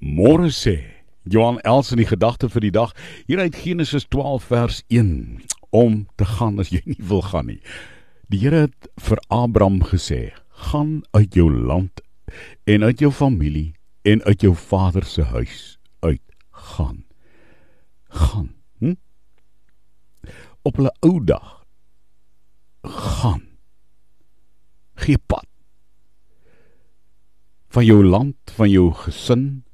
Môre sê Johan Els in die gedagte vir die dag hier uit Genesis 12 vers 1 om te gaan as jy nie wil gaan nie. Die Here het vir Abraham gesê: "Gaan uit jou land en uit jou familie en uit jou vader se huis uit gaan." Gaan. Hm? Op 'n ou dag gaan. Gee pad van jou land, van jou gesin,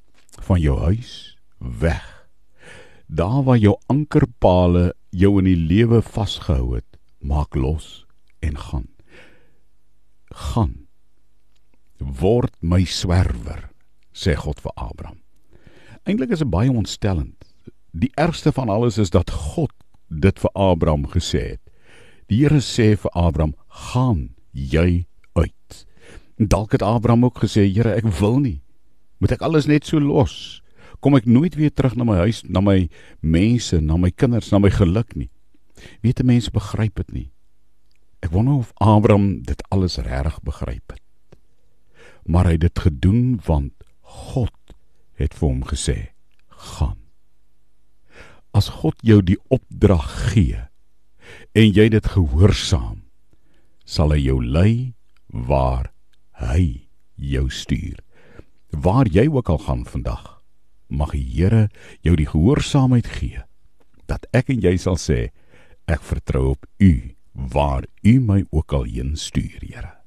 van jou huis weg. Daar waar jou ankerpale jou in die lewe vasgehou het, maak los en gaan. Gaan. Word my swerwer, sê God vir Abraham. Eintlik is dit baie ontstellend. Die ergste van alles is dat God dit vir Abraham gesê het. Die Here sê vir Abraham: "Gaan jy uit." Dalk het Abraham ook gesê: "Here, ek wil nie. Moet ek alles net so los? Kom ek nooit weer terug na my huis, na my mense, na my kinders, na my geluk nie?" Weet die mense begryp dit nie. Ek wonder of Abraham dit alles reg begryp het. Maar hy het dit gedoen want God het vir hom gesê: "Gaan." As God jou die opdrag gee en jy dit gehoorsaam, sal hy jou lei waar hy jou stuur. Waar jy ook al gaan vandag, mag die Here jou die gehoorsaamheid gee dat ek en jy sal sê ek vertrou op U waar U my ook al heen stuur, Here.